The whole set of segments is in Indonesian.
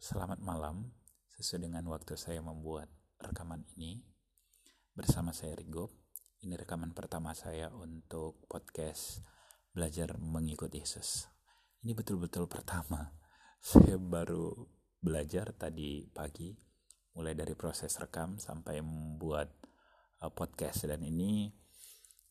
Selamat malam, sesuai dengan waktu saya membuat rekaman ini bersama saya Rigo. Ini rekaman pertama saya untuk podcast belajar mengikut Yesus. Ini betul-betul pertama. Saya baru belajar tadi pagi, mulai dari proses rekam sampai membuat uh, podcast dan ini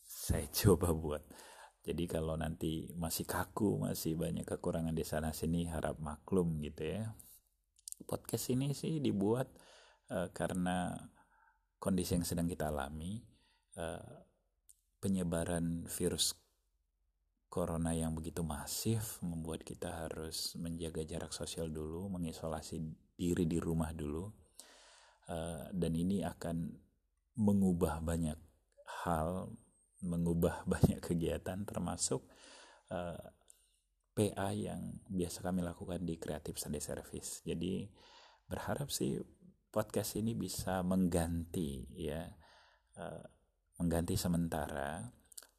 saya coba buat jadi kalau nanti masih kaku, masih banyak kekurangan di sana sini, harap maklum gitu ya. Podcast ini sih dibuat uh, karena kondisi yang sedang kita alami, uh, penyebaran virus corona yang begitu masif membuat kita harus menjaga jarak sosial dulu, mengisolasi diri di rumah dulu, uh, dan ini akan mengubah banyak hal mengubah banyak kegiatan termasuk PA yang biasa kami lakukan di Creative Sunday Service. Jadi berharap sih podcast ini bisa mengganti ya uh, mengganti sementara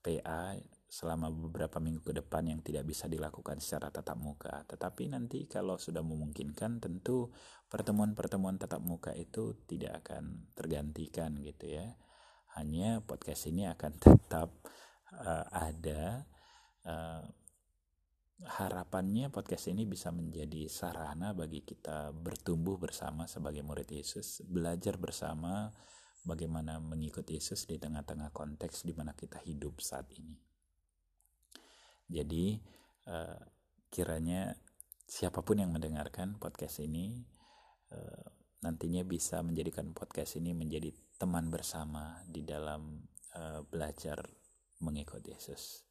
PA selama beberapa minggu ke depan yang tidak bisa dilakukan secara tatap muka. Tetapi nanti kalau sudah memungkinkan tentu pertemuan-pertemuan tatap muka itu tidak akan tergantikan gitu ya hanya podcast ini akan tetap uh, ada uh, harapannya podcast ini bisa menjadi sarana bagi kita bertumbuh bersama sebagai murid Yesus, belajar bersama bagaimana mengikuti Yesus di tengah-tengah konteks di mana kita hidup saat ini. Jadi uh, kiranya siapa pun yang mendengarkan podcast ini uh, nantinya bisa menjadikan podcast ini menjadi teman bersama di dalam uh, belajar mengikut Yesus.